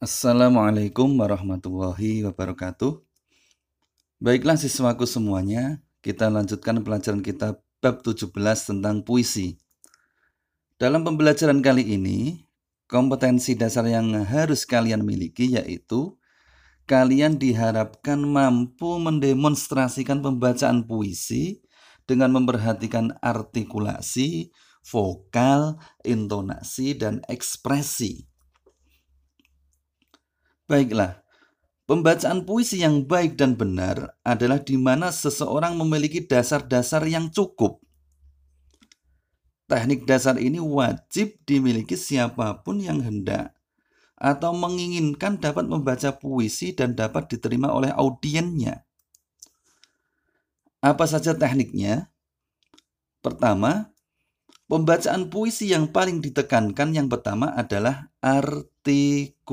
Assalamualaikum warahmatullahi wabarakatuh. Baiklah siswaku semuanya, kita lanjutkan pelajaran kita bab 17 tentang puisi. Dalam pembelajaran kali ini, kompetensi dasar yang harus kalian miliki yaitu kalian diharapkan mampu mendemonstrasikan pembacaan puisi dengan memperhatikan artikulasi, vokal, intonasi, dan ekspresi. Baiklah, pembacaan puisi yang baik dan benar adalah di mana seseorang memiliki dasar-dasar yang cukup. Teknik dasar ini wajib dimiliki siapa pun yang hendak atau menginginkan dapat membaca puisi dan dapat diterima oleh audiennya. Apa saja tekniknya? Pertama, pembacaan puisi yang paling ditekankan yang pertama adalah artikulasi.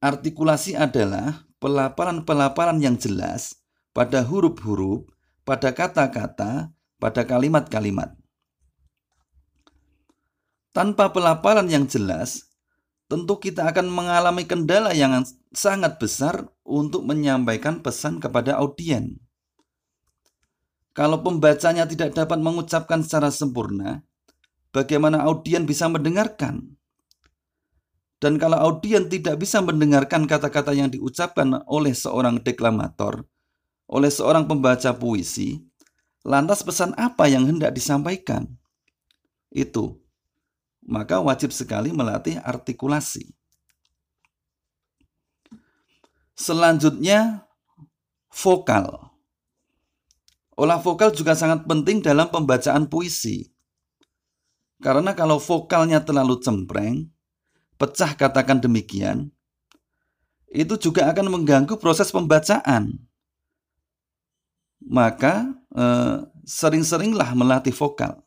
Artikulasi adalah pelaparan-pelaparan yang jelas pada huruf-huruf, pada kata-kata, pada kalimat-kalimat. Tanpa pelaparan yang jelas, tentu kita akan mengalami kendala yang sangat besar untuk menyampaikan pesan kepada audiens. Kalau pembacanya tidak dapat mengucapkan secara sempurna, bagaimana audiens bisa mendengarkan? Dan kalau audiens tidak bisa mendengarkan kata-kata yang diucapkan oleh seorang deklamator, oleh seorang pembaca puisi, lantas pesan apa yang hendak disampaikan? Itu. Maka wajib sekali melatih artikulasi. Selanjutnya, vokal. Olah vokal juga sangat penting dalam pembacaan puisi. Karena kalau vokalnya terlalu cempreng, pecah katakan demikian, itu juga akan mengganggu proses pembacaan. Maka eh, sering-seringlah melatih vokal.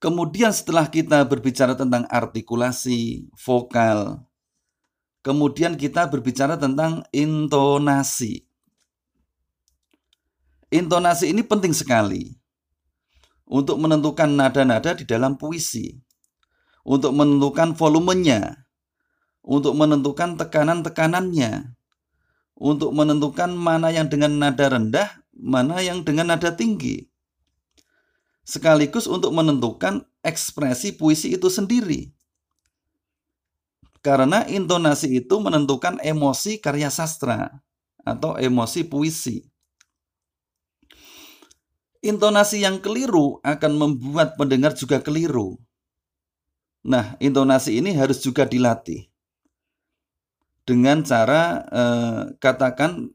Kemudian setelah kita berbicara tentang artikulasi, vokal, kemudian kita berbicara tentang intonasi. Intonasi ini penting sekali untuk menentukan nada-nada di dalam puisi untuk menentukan volumenya, untuk menentukan tekanan-tekanannya, untuk menentukan mana yang dengan nada rendah, mana yang dengan nada tinggi. Sekaligus untuk menentukan ekspresi puisi itu sendiri. Karena intonasi itu menentukan emosi karya sastra atau emosi puisi. Intonasi yang keliru akan membuat pendengar juga keliru Nah, intonasi ini harus juga dilatih dengan cara eh, katakan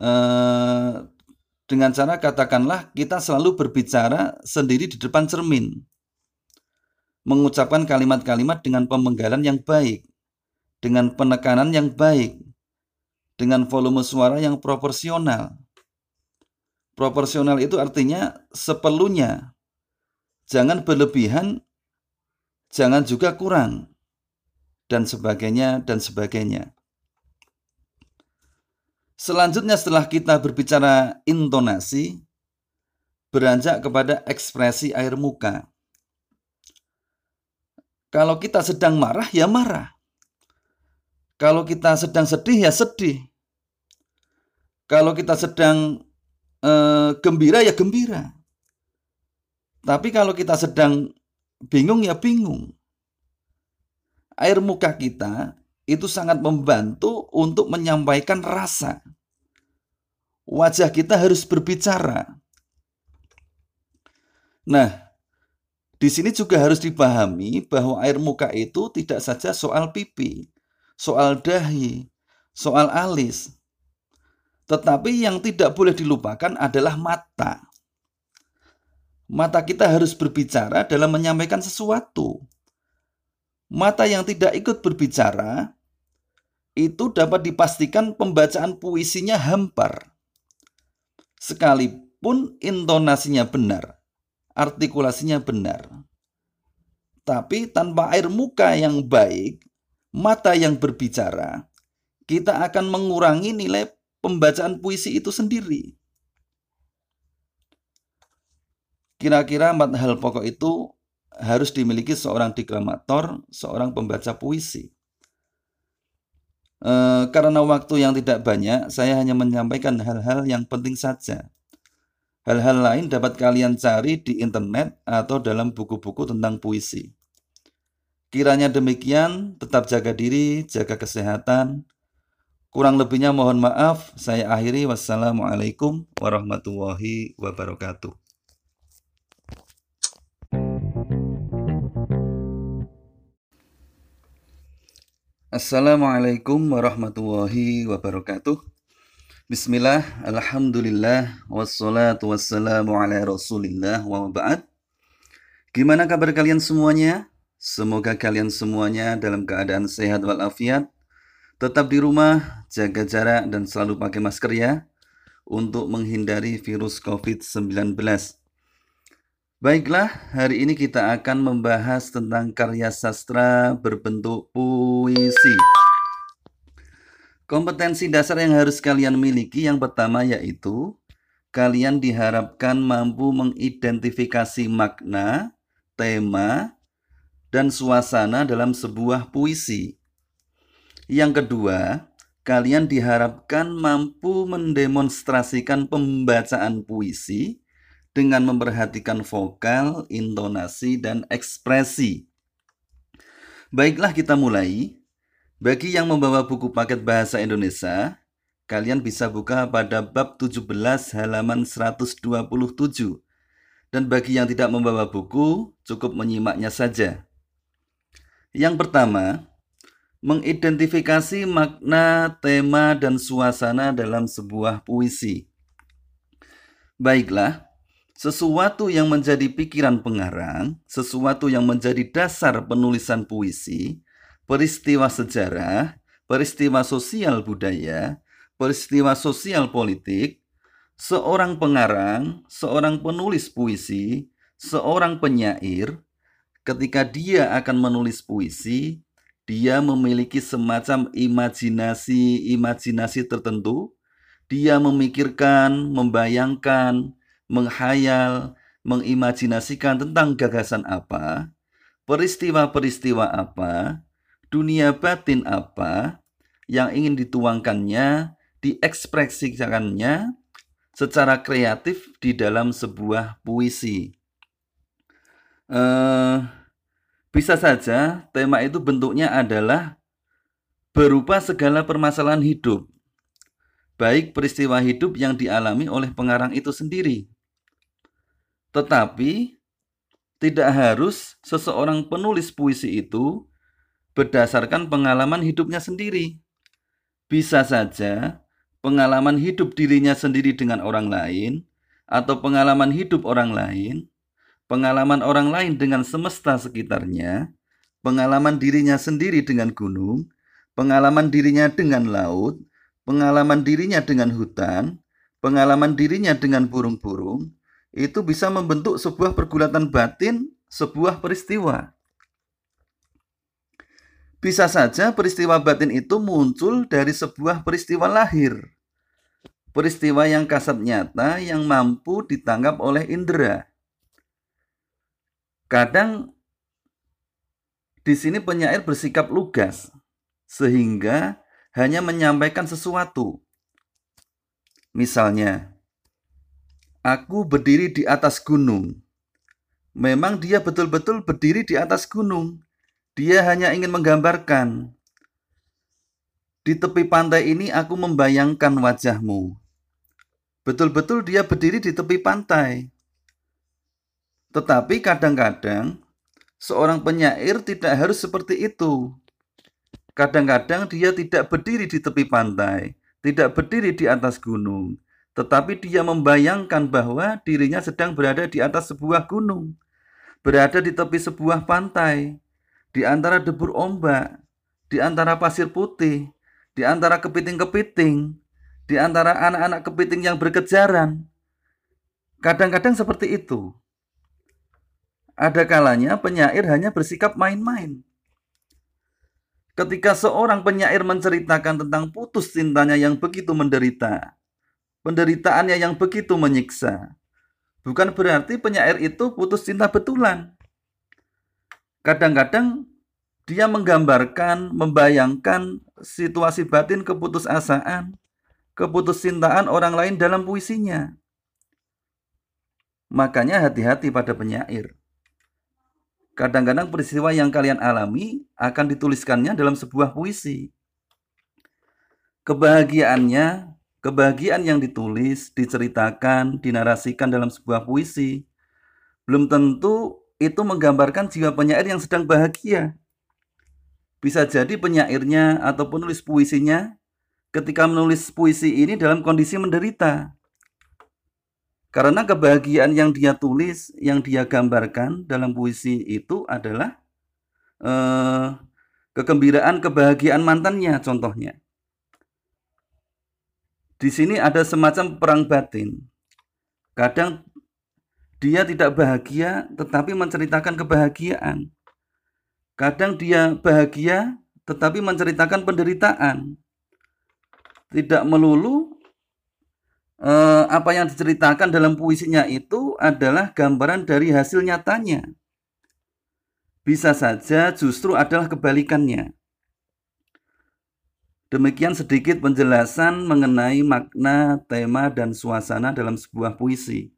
eh, dengan cara katakanlah kita selalu berbicara sendiri di depan cermin, mengucapkan kalimat-kalimat dengan pemenggalan yang baik, dengan penekanan yang baik, dengan volume suara yang proporsional. Proporsional itu artinya seperlunya, jangan berlebihan jangan juga kurang, dan sebagainya, dan sebagainya. Selanjutnya setelah kita berbicara intonasi, beranjak kepada ekspresi air muka. Kalau kita sedang marah, ya marah. Kalau kita sedang sedih, ya sedih. Kalau kita sedang eh, gembira, ya gembira. Tapi kalau kita sedang bingung ya bingung. Air muka kita itu sangat membantu untuk menyampaikan rasa. Wajah kita harus berbicara. Nah, di sini juga harus dipahami bahwa air muka itu tidak saja soal pipi, soal dahi, soal alis. Tetapi yang tidak boleh dilupakan adalah mata mata kita harus berbicara dalam menyampaikan sesuatu. Mata yang tidak ikut berbicara itu dapat dipastikan pembacaan puisinya hampar. Sekalipun intonasinya benar, artikulasinya benar. Tapi tanpa air muka yang baik, mata yang berbicara, kita akan mengurangi nilai pembacaan puisi itu sendiri. Kira-kira empat hal pokok itu harus dimiliki seorang deklamator, seorang pembaca puisi. E, karena waktu yang tidak banyak, saya hanya menyampaikan hal-hal yang penting saja. Hal-hal lain dapat kalian cari di internet atau dalam buku-buku tentang puisi. Kiranya demikian, tetap jaga diri, jaga kesehatan, Kurang lebihnya mohon maaf. Saya akhiri. Wassalamualaikum warahmatullahi wabarakatuh. Assalamualaikum warahmatullahi wabarakatuh. Bismillah, Alhamdulillah, wassalatu wassalamu ala rasulillah wa ba'd. Gimana kabar kalian semuanya? Semoga kalian semuanya dalam keadaan sehat walafiat, Tetap di rumah, jaga jarak dan selalu pakai masker ya untuk menghindari virus COVID-19. Baiklah, hari ini kita akan membahas tentang karya sastra berbentuk puisi. Kompetensi dasar yang harus kalian miliki yang pertama yaitu kalian diharapkan mampu mengidentifikasi makna, tema, dan suasana dalam sebuah puisi. Yang kedua, kalian diharapkan mampu mendemonstrasikan pembacaan puisi dengan memperhatikan vokal, intonasi, dan ekspresi. Baiklah kita mulai. Bagi yang membawa buku paket bahasa Indonesia, kalian bisa buka pada bab 17 halaman 127. Dan bagi yang tidak membawa buku, cukup menyimaknya saja. Yang pertama, mengidentifikasi makna, tema, dan suasana dalam sebuah puisi. Baiklah, sesuatu yang menjadi pikiran pengarang, sesuatu yang menjadi dasar penulisan puisi, peristiwa sejarah, peristiwa sosial budaya, peristiwa sosial politik, seorang pengarang, seorang penulis puisi, seorang penyair, ketika dia akan menulis puisi, dia memiliki semacam imajinasi-imajinasi tertentu. Dia memikirkan, membayangkan, menghayal, mengimajinasikan tentang gagasan apa, peristiwa-peristiwa apa, dunia batin apa yang ingin dituangkannya, diekspresikannya secara kreatif di dalam sebuah puisi. Uh, bisa saja tema itu bentuknya adalah berupa segala permasalahan hidup, baik peristiwa hidup yang dialami oleh pengarang itu sendiri. Tetapi tidak harus seseorang penulis puisi itu berdasarkan pengalaman hidupnya sendiri. Bisa saja pengalaman hidup dirinya sendiri dengan orang lain, atau pengalaman hidup orang lain, pengalaman orang lain dengan semesta sekitarnya, pengalaman dirinya sendiri dengan gunung, pengalaman dirinya dengan laut, pengalaman dirinya dengan hutan, pengalaman dirinya dengan burung-burung, itu bisa membentuk sebuah pergulatan batin, sebuah peristiwa. Bisa saja peristiwa batin itu muncul dari sebuah peristiwa lahir. Peristiwa yang kasat nyata yang mampu ditangkap oleh indera. Kadang di sini penyair bersikap lugas sehingga hanya menyampaikan sesuatu. Misalnya, aku berdiri di atas gunung. Memang dia betul-betul berdiri di atas gunung. Dia hanya ingin menggambarkan. Di tepi pantai ini aku membayangkan wajahmu. Betul-betul dia berdiri di tepi pantai. Tetapi kadang-kadang seorang penyair tidak harus seperti itu. Kadang-kadang dia tidak berdiri di tepi pantai, tidak berdiri di atas gunung, tetapi dia membayangkan bahwa dirinya sedang berada di atas sebuah gunung, berada di tepi sebuah pantai, di antara debur ombak, di antara pasir putih, di antara kepiting-kepiting, di antara anak-anak kepiting yang berkejaran. Kadang-kadang seperti itu. Ada kalanya penyair hanya bersikap main-main. Ketika seorang penyair menceritakan tentang putus cintanya yang begitu menderita, penderitaannya yang begitu menyiksa, Bukan berarti penyair itu putus cinta betulan. Kadang-kadang dia menggambarkan, membayangkan situasi batin keputusasaan, keputuscintaan orang lain dalam puisinya. Makanya hati-hati pada penyair. Kadang-kadang peristiwa yang kalian alami akan dituliskannya dalam sebuah puisi. Kebahagiaannya, kebahagiaan yang ditulis, diceritakan, dinarasikan dalam sebuah puisi, belum tentu itu menggambarkan jiwa penyair yang sedang bahagia. Bisa jadi penyairnya atau penulis puisinya ketika menulis puisi ini dalam kondisi menderita. Karena kebahagiaan yang dia tulis, yang dia gambarkan dalam puisi itu adalah eh, kegembiraan, kebahagiaan mantannya contohnya. Di sini ada semacam perang batin. Kadang dia tidak bahagia tetapi menceritakan kebahagiaan. Kadang dia bahagia tetapi menceritakan penderitaan. Tidak melulu eh, apa yang diceritakan dalam puisinya itu adalah gambaran dari hasil nyatanya. Bisa saja justru adalah kebalikannya. Demikian sedikit penjelasan mengenai makna, tema, dan suasana dalam sebuah puisi.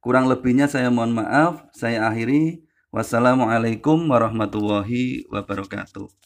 Kurang lebihnya saya mohon maaf, saya akhiri. Wassalamualaikum warahmatullahi wabarakatuh.